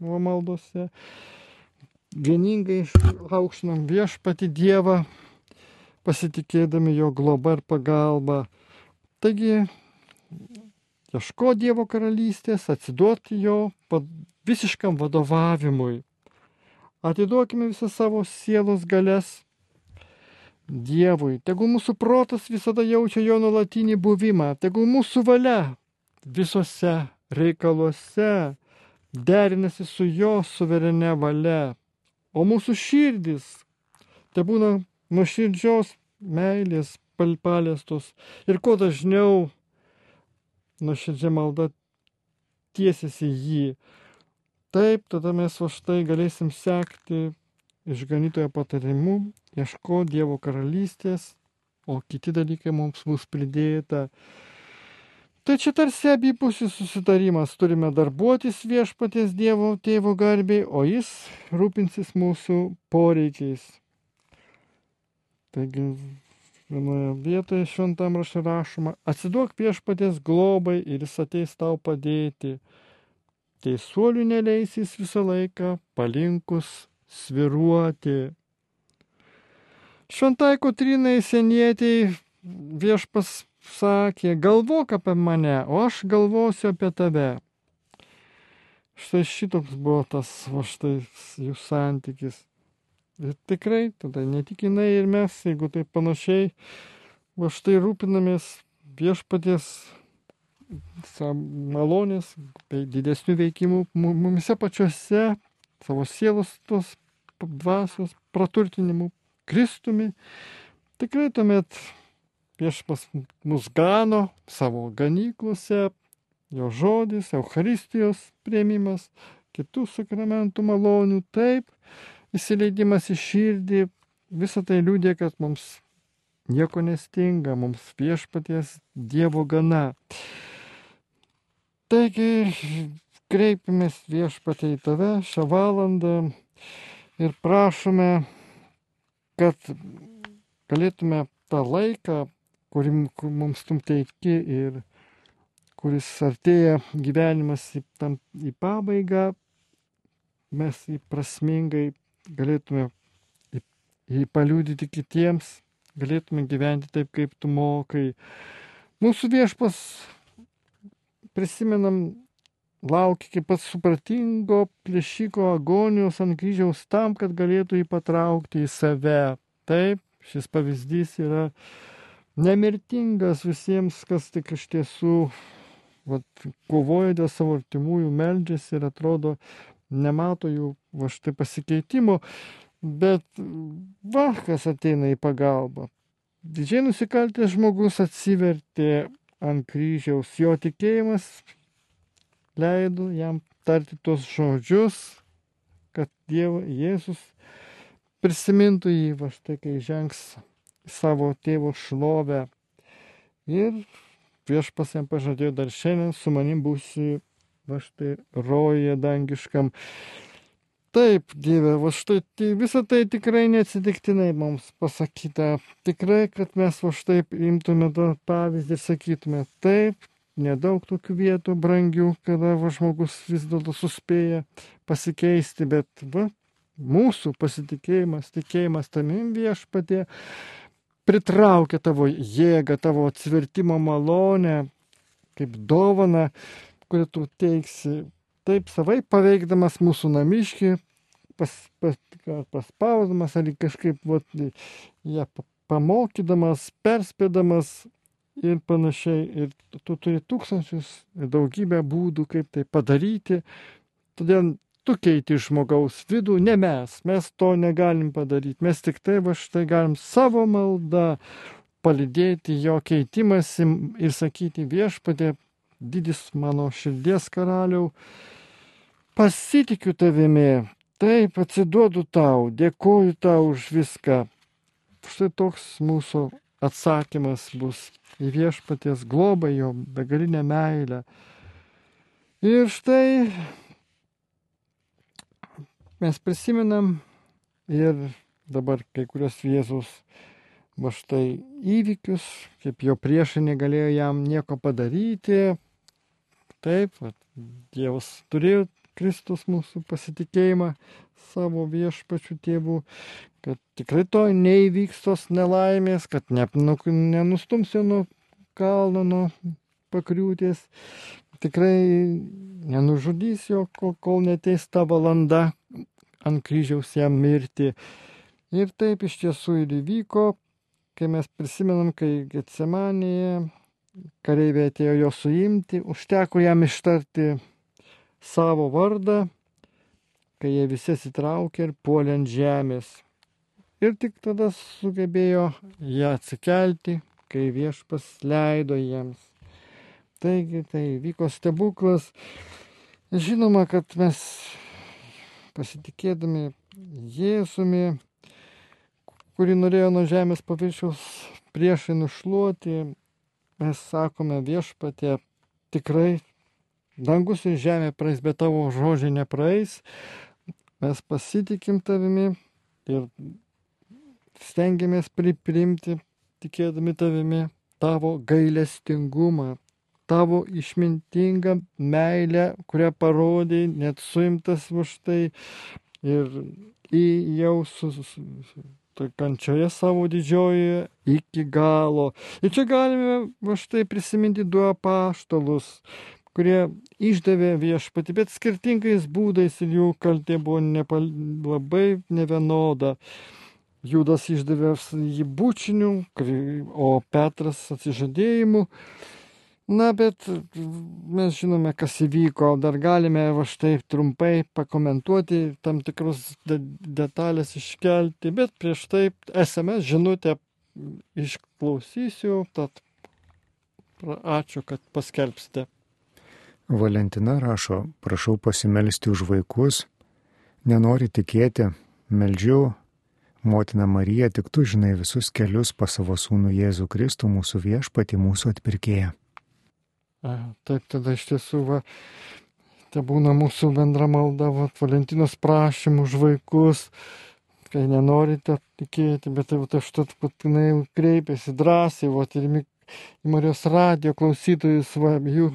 Speaker 1: maldose. Vieningai aukštinam viešpati Dievą, pasitikėdami jo globą ir pagalbą. Taigi ieško Dievo karalystės, atsiduoti jo visiškam vadovavimui. Atiduokime visą savo sielos galės Dievui. Tegul mūsų protas visada jaučia jo nuolatinį buvimą. Tegul mūsų valia visose reikaluose derinasi su jo suverene valia. O mūsų širdis te būna nuoširdžios meilės paliestos. Ir kuo dažniau nuoširdžia malda tiesiasi jį. Taip, tada mes va štai galėsim sekti išganytojo patarimu, ieško Dievo karalystės, o kiti dalykai mums bus pridėta. Tai čia tarsi abipusis susitarimas, turime darbuotis viešpaties Dievo tėvo garbiai, o jis rūpinsis mūsų poreikiais. Taigi Vienoje vietoje šventam rašė rašoma, atsiduok viešpatės globai ir jis ateis tau padėti. Teisuolių neleisys visą laiką palinkus sviruoti. Šventai Kotrinai senietiai viešpas sakė, galvok apie mane, o aš galvosiu apie tave. Štai šitoks buvo tas, va štai jų santykis. Ir tikrai tada ne tik jinai ir mes, jeigu tai panašiai, va štai rūpinamės viešpaties malonės didesnių veikimų mumise pačiuose, savo sielos tos dvasios praturtinimu Kristumi. Tikrai tuomet viešpas mus gano savo ganyklose, jo žodis, Eucharistijos prieimimas, kitų sakramentų malonių, taip, įsileidimas į širdį, visą tai liūdė, kad mums nieko nestinga, mums viešpaties Dievo gana. Taigi kreipiamės viešpatie į tave šią valandą ir prašome, kad galėtume tą laiką, kurį mums tum teiki ir kuris artėja gyvenimas į, tam, į pabaigą, mes jį prasmingai galėtume jį paliūdyti kitiems, galėtume gyventi taip, kaip tu mokai. Mūsų viešpas, prisimenam, laukia iki pats supratingo plėšiko agonijos ant kryžiaus tam, kad galėtų jį patraukti į save. Taip, šis pavyzdys yra nemirtingas visiems, kas tik iš tiesų vat, kovoja dėl savo artimųjų, meldžiasi ir atrodo nemato jų va štai pasikeitimo, bet va, kas ateina į pagalbą. Didžiai nusikaltęs žmogus atsivertė ant kryžiaus, jo tikėjimas leido jam tarti tos žodžius, kad Dievo Jėzus prisimintų jį, va štai kai žengs savo tėvo šlovę. Ir viešpas jam pažadėjo dar šiandien su manim būsi, va štai, rojuje dangiškam. Taip, Dieve, va štai tai, visą tai tikrai neatsitiktinai mums pasakyta. Tikrai, kad mes va štai imtume tą pavyzdį ir sakytume, taip, nedaug tokių vietų brangių, kada va, žmogus vis dėlto suspėja pasikeisti, bet va, mūsų pasitikėjimas, tikėjimas tamim viešpatė pritraukia tavo jėgą, tavo atsivertimo malonę, kaip dovana, kurią tu teiksi taip savai paveikdamas mūsų namiškį, pas, pas, paspausdamas ar kažkaip vat, ją pamokydamas, perspėdamas ir panašiai. Ir tu turi tūkstančius daugybę būdų, kaip tai padaryti. Todėl tu keiti žmogaus vidų, ne mes, mes to negalim padaryti. Mes tik tai va štai galim savo maldą palidėti jo keitimąsi ir sakyti viešpatė, didis mano širdies karaliau, pasitikiu tavimi, taip atsiduodu tau, dėkoju tau už viską. Štai toks mūsų atsakymas bus į viešpaties globą, jo begalinę meilę. Ir štai mes prisimenam ir dabar kai kurios Jėzus va štai įvykius, kaip jo priešai negalėjo jam nieko padaryti. Taip, va, Dievas turėjo Kristus mūsų pasitikėjimą savo viešpačių tėvų, kad tikrai to neįvyks tos nelaimės, kad ne, nu, nenustums jo nuo kalno, nuo pakriūties, tikrai nenužudys jo, kol, kol neteis ta valanda ant kryžiaus jam mirti. Ir taip iš tiesų ir įvyko, kai mes prisimenam, kai Getsemanėje kareiviai atėjo jo suimti, užteko jam ištarti savo vardą, kai jie visi atsitraukė ir puolė ant žemės. Ir tik tada sugebėjo ją atsikelti, kai viešpas leido jiems. Taigi tai vyko stebuklas. Žinoma, kad mes pasitikėdami Jėzumi, kurį norėjo nuo žemės paviršiaus priešai nušluoti, mes sakome viešpatė, tikrai Dangus ir žemė praeis, bet tavo žodžiai nepraeis. Mes pasitikim tavimi ir stengiamės priprimti, tikėdami tavimi, tavo gailestingumą, tavo išmintingą meilę, kurią parodai, net suimtas už tai ir į jau su, su, su kančioje savo didžiojoje iki galo. Ir čia galime va štai prisiminti du apaštalus, kurie išdavė viešpatį, bet skirtingais būdais ir jų kaltė buvo nepal, labai nevienoda. Judas išdavė jį bučiniu, o Petras atsižadėjimu. Na, bet mes žinome, kas įvyko, dar galime va štai trumpai pakomentuoti, tam tikrus de detalės iškelti, bet prieš tai SMS žinutę išklausysiu, tad ačiū, kad paskelbsite.
Speaker 2: Valentina rašo, prašau pasimelsti už vaikus, nenori tikėti, meldžiu, motina Marija, tik tu žinai visus kelius pas savo sūnų Jėzų Kristų, mūsų viešpati, mūsų atpirkėją.
Speaker 1: Taip, tada iš tiesų, va, tai būna mūsų bendra malda, va, Valentinos prašymų už vaikus, kai nenorite tikėti, bet tai va, aš tad patinai kreipiasi drąsiai, va, ir į Marijos radio klausytojus, va, jų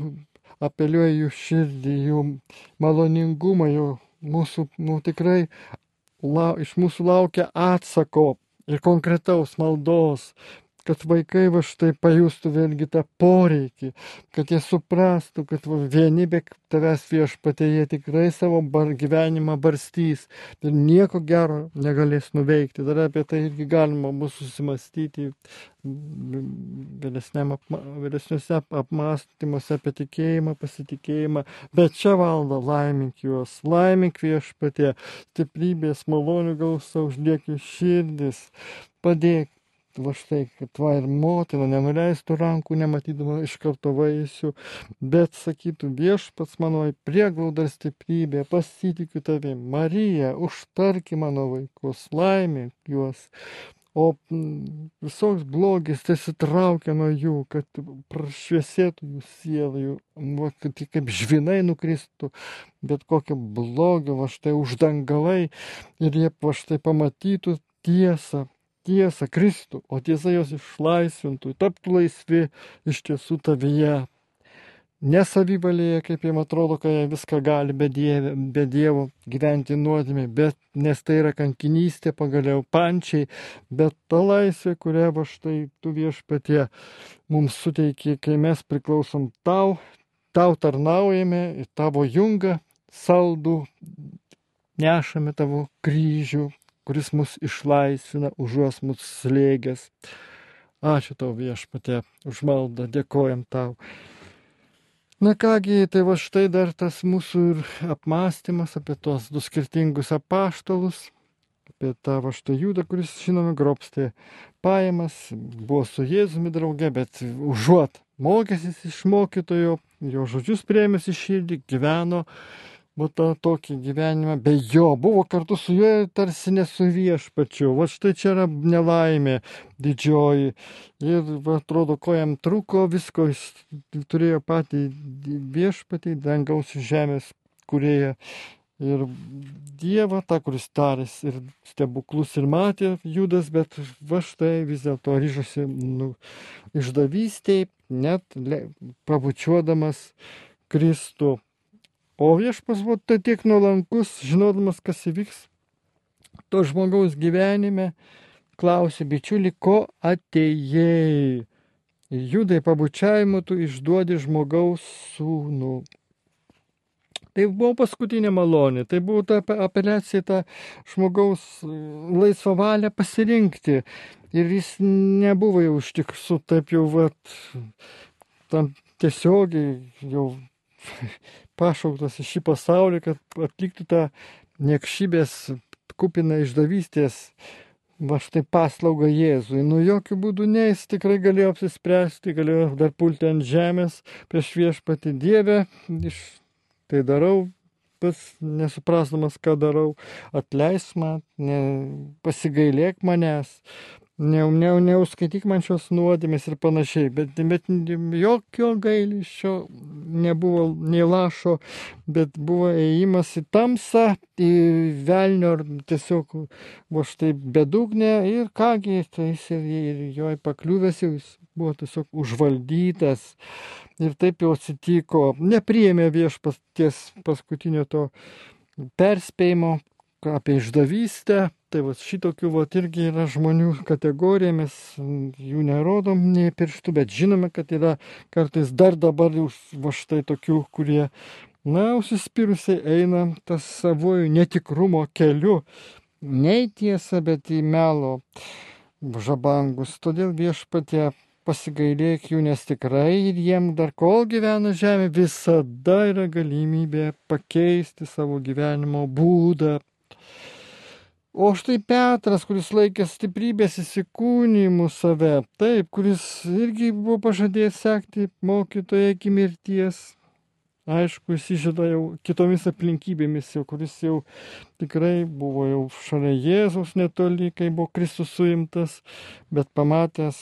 Speaker 1: apeliuoja jų širdį, jų maloningumą, jų mūsų, nu tikrai la, iš mūsų laukia atsako ir konkretaus maldos, kad vaikai va štai pajustų vėlgi tą poreikį, kad jie suprastų, kad va, vieni be tavęs viešpatė jie tikrai savo bar, gyvenimą barstys ir nieko gero negalės nuveikti. Dar apie tai irgi galima bus susimastyti vėlesniuose apmąstymuose apie tikėjimą, pasitikėjimą, bet čia valdo laimink juos, laimink viešpatė, stiprybės, malonių gausa, uždėk jų širdis, padėk va štai, kad va ir motina nenuleistų rankų, nematydama iš karto vaisių, bet sakytų viešpats mano prieglauda ir stiprybė, pasitikiu tavimi, Marija, užtarki mano vaikus, laimink juos, o visoks blogis tiesitraukia nuo jų, kad prašviesėtų jų sielą, jų, va, kad jie kaip žvinai nukristų, bet kokią blogį va štai uždangalai ir jie va štai pamatytų tiesą, tiesą Kristų, o tiesa jos išlaisvintų, taptų laisvi iš tiesų tavyje, nesavivalėje, kaip jiems atrodo, kad jie viską gali be, dievė, be Dievo gyventi nuodėmė, bet nes tai yra kankinystė, pagaliau pančiai, bet ta laisvė, kurią va štai tu viešpatie mums suteikė, kai mes priklausom tau, tau tarnaujame į tavo jungą saldų, nešame tavo kryžių, kuris mus išlaisvina, užuos mus slėgęs. Ačiū tau viešpatė už maldą, dėkojam tau. Na kągi, tai va štai dar tas mūsų ir apmąstymas apie tos du skirtingus apaštalus, apie tą va štai judą, kuris, žinome, grobstė pajamas, buvo su Jėzumi drauge, bet užuot mokęsis iš mokytojo, jo žodžius priemęs į širdį, gyveno va tą tokį gyvenimą be jo, buvo kartu su juo tarsi nesu viešpačiu. Va štai čia yra nelaimė didžioji. Ir va, atrodo, ko jam trūko, visko jis turėjo patį viešpatį, dangaus žemės kurėją. Ir Dievą, tą, kuris tarės ir stebuklus ir matė Judas, bet va štai vis dėlto ryžosi nu, išdavystiai, net le, pabučiuodamas Kristų. O viešpas buvo tai tiek nuolankus, žinodamas, kas įvyks to žmogaus gyvenime, klausė bičiuli, ko atėjai. Judai pabučiavimu tu išduodi žmogaus sūnų. Tai buvo paskutinė malonė, tai buvo ta apeliacija, ta žmogaus laisva valia pasirinkti. Ir jis nebuvo jau iš tikrųjų taip jau, vat, tam tiesiogiai jau pašauktas į šį pasaulį, kad atliktų tą niekšybės kupiną išdavystės va štai paslaugą Jėzui. Nu jokių būdų ne, jis tikrai galėjo apsispręsti, galėjo dar pulti ant žemės prieš viešpati Dievę. Iš tai darau, pats nesuprasdamas, ką darau, atleis man, ne, pasigailėk manęs, ne, ne, neuskaityk man šios nuodėmės ir panašiai, bet, bet jokio gailiščio nebuvo nei lašo, bet buvo ėjimas į tamsą, į velnio ar tiesiog buvo štai bedugnė ir kągi, tai jis ir, ir jo pakliuvęs jau jis buvo tiesiog užvaldytas. Ir taip jau atsitiko, nepriėmė viešpas ties paskutinio to perspėjimo apie išdavystę, Tai va šitokių va irgi yra žmonių kategorija, mes jų nerodom nei pirštų, bet žinome, kad yra kartais dar dabar jau va štai tokių, kurie, na, užsispyrusiai eina tas savojų netikrumo keliu. Ne į tiesą, bet į melo žabangus. Todėl viešpatė pasigailėk jų, nes tikrai ir jiem dar kol gyvena žemė, visada yra galimybė pakeisti savo gyvenimo būdą, O štai Petras, kuris laikė stiprybės įsikūnymų save, taip, kuris irgi buvo pažadėjęs sekti mokytoje iki mirties, aišku, jis įžada jau kitomis aplinkybėmis, jau, kuris jau tikrai buvo jau šalia Jėzus netoli, kai buvo Kristus suimtas, bet pamatęs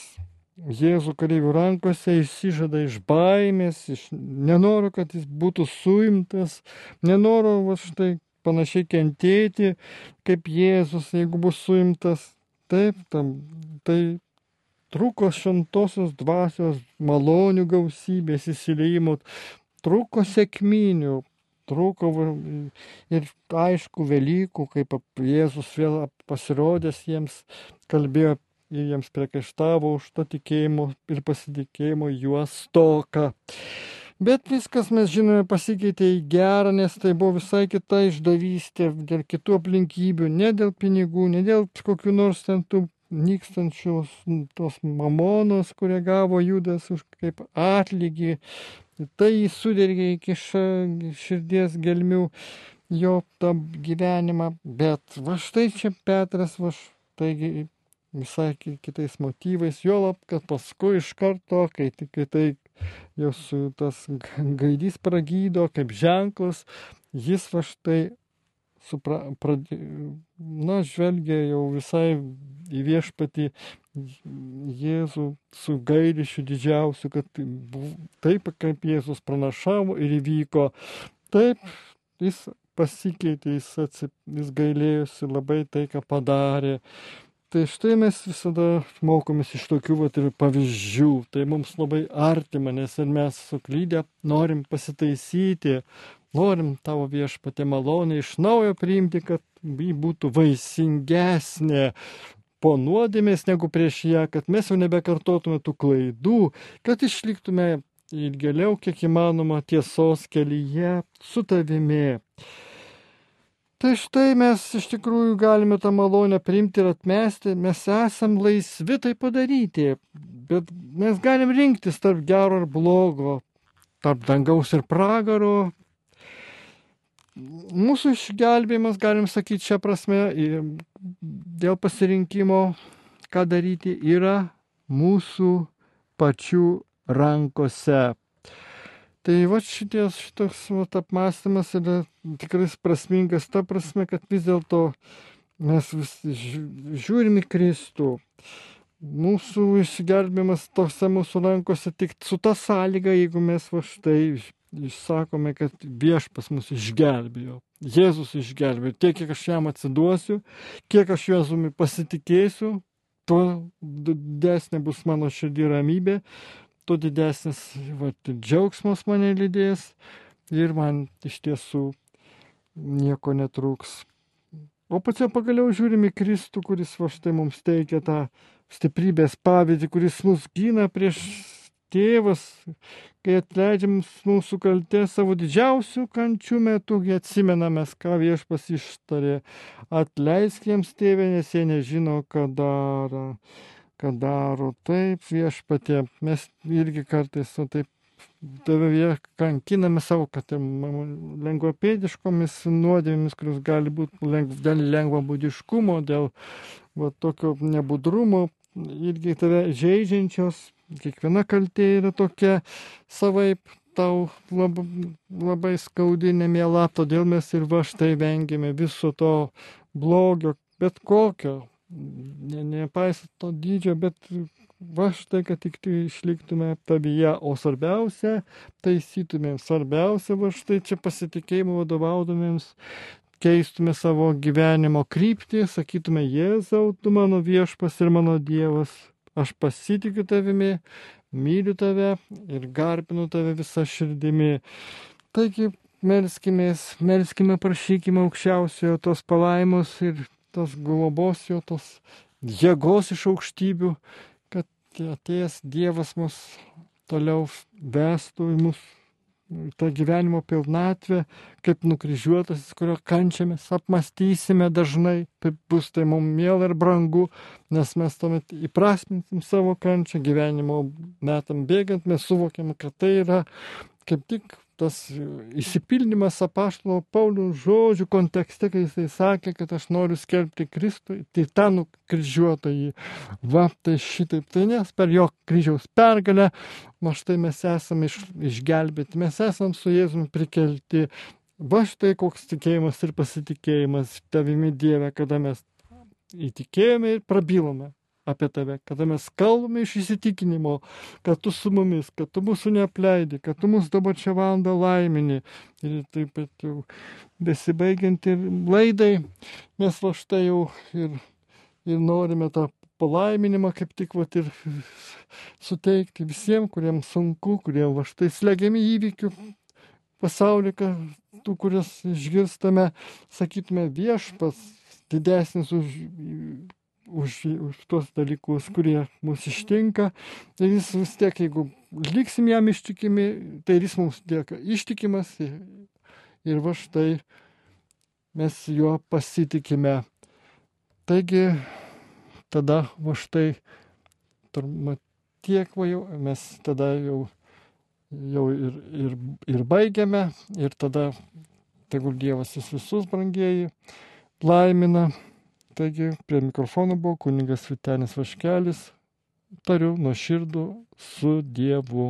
Speaker 1: Jėzų kareivių rankose įsižada iš baimės, iš nenoro, kad jis būtų suimtas, nenoro va štai panašiai kentėti, kaip Jėzus, jeigu bus suimtas. Taip, tam, tai truko šventosios dvasios malonių gausybės įsileimų, truko sėkminių, truko ir aišku Velykų, kaip Jėzus vėl pasirodęs jiems, kalbėjo ir jiems priekaištavo už to tikėjimo ir pasitikėjimo juos toką. Bet viskas, mes žinome, pasikeitė į gerą, nes tai buvo visai kita išdavystė dėl kitų aplinkybių, ne dėl pinigų, ne dėl kokių nors ten tų nykstančios tos mamonos, kurią gavo Judas už kaip atlygį. Tai jį sudirgė iki širdies gelmių jo tą gyvenimą. Bet va štai čia Petras, va štai visai kitais motyvais, juolab, kad paskui iš karto, kai tik tai jos tas gaidys pragydo kaip ženklas, jis va štai supra, pradė, na, žvelgia jau visai į viešpatį Jėzų su gailišiu didžiausiu, kad taip, kaip Jėzus pranašavo ir įvyko, taip jis pasikeitė, jis, atsip, jis gailėjosi labai tai, ką padarė. Tai štai mes visada mokomės iš tokių vat, pavyzdžių. Tai mums labai artima, nes ir mes suklydę norim pasitaisyti, norim tavo viešpatė malonę iš naujo priimti, kad ji būtų vaisingesnė po nuodėmės negu prieš ją, kad mes jau nebekartotume tų klaidų, kad išliktume ilgėliau, kiek įmanoma, tiesos kelyje su tavimi. Tai štai mes iš tikrųjų galime tą malonę priimti ir atmesti, mes esam laisvi tai padaryti, bet mes galim rinktis tarp gero ir blogo, tarp dangaus ir pragaro. Mūsų išgelbėjimas, galim sakyti, šią prasme, dėl pasirinkimo, ką daryti, yra mūsų pačių rankose. Tai va šities šitoks va, apmąstymas yra tikrai prasmingas ta prasme, kad vis dėlto mes vis žiūrim į Kristų. Mūsų išgelbėjimas tose mūsų rankose tik su ta sąlyga, jeigu mes va štai išsakome, kad viešpas mus išgelbėjo. Jėzus išgelbėjo. Tiek, kiek aš jam atsiduosiu, kiek aš Jėzumi pasitikėsiu, tuo didesnė bus mano širdį ramybė, tuo didesnis vat, džiaugsmas mane lydės ir man iš tiesų nieko netrūks. O pačia pagaliau žiūrime į Kristų, kuris va štai mums teikia tą stiprybės pavyzdį, kuris mus gina prieš tėvas, kai atleidžiam mūsų kaltę savo didžiausių kančių metu, kai atsimename, ką viešpas ištarė, atleisk jiems tėvė, nes jie nežino, ką daro kad daro taip viešpatė. Mes irgi kartais nu, taip tave kankiname savo, kad lengvapėdiškomis nuodėmėmis, kurios gali būti lengv, dėl lengvabūdiškumo, dėl va, tokio nebudrumo, irgi tave žaidžiančios. Kiekviena kaltė yra tokia savaip tau lab, labai skaudi, nemėla, todėl mes ir va štai vengiame viso to blogio, bet kokio, ne, nepaisant to dydžio, bet va štai, kad tik išliktume tavyje, o svarbiausia, taisytumėm, svarbiausia, va štai čia pasitikėjimo vadovaudomėms, keistume savo gyvenimo kryptį, sakytume, Jėzau, tu mano viešpas ir mano Dievas, aš pasitikiu tavimi, myliu tave ir garbinu tave visą širdimi. Taigi, melskimės, melskime, prašykime aukščiausiojo tos palaimos ir tos globos jo, tos jėgos iš aukštybių, kad atėjęs Dievas mus toliau vestų į mus tą gyvenimo pilnatvę, kaip nukryžiuotas, kurio kančiamės, apmastysime dažnai, taip bus tai mums mėla ir brangu, nes mes tuomet įprasminsim savo kančią gyvenimo metam bėgant, mes suvokiam, kad tai yra kaip tik tas įsipildymas apaštalo Paulių žodžių kontekste, kai jisai sakė, kad aš noriu skelbti Kristų, tai tą nukryžiuotąjį. Va, tai šitaip, tai nes per jo kryžiaus pergalę, va štai mes esame iš, išgelbėti, mes esame su Jėzumi prikelti. Va štai koks tikėjimas ir pasitikėjimas tavimi Dieve, kada mes įtikėjome ir prabilome apie tave, kada mes kalbame iš įsitikinimo, kad tu su mumis, kad tu mūsų neapleidi, kad tu mūsų dabar čia valandą laimini. Ir taip pat jau besibaigiant ir laidai, mes va štai jau ir, ir norime tą palaiminimą kaip tik va ir suteikti visiems, kuriems sunku, kurie va štai slegiami įvykių pasaulyje, tų, kurias išgirstame, sakytume viešpas didesnis už už, už tuos dalykus, kurie mus ištinka. Ir jis vis tiek, jeigu liksim jam ištikimi, tai jis mums lieka ištikimas. Ir, ir va štai mes juo pasitikime. Taigi, tada va štai, turbūt tiek va jau, mes tada jau, jau ir, ir, ir baigiame. Ir tada tegul Dievas jūs visus brangieji laimina. Taigi prie mikrofono buvo kuningas Vitenis Vaškelis. Tariu nuo širdų su Dievu.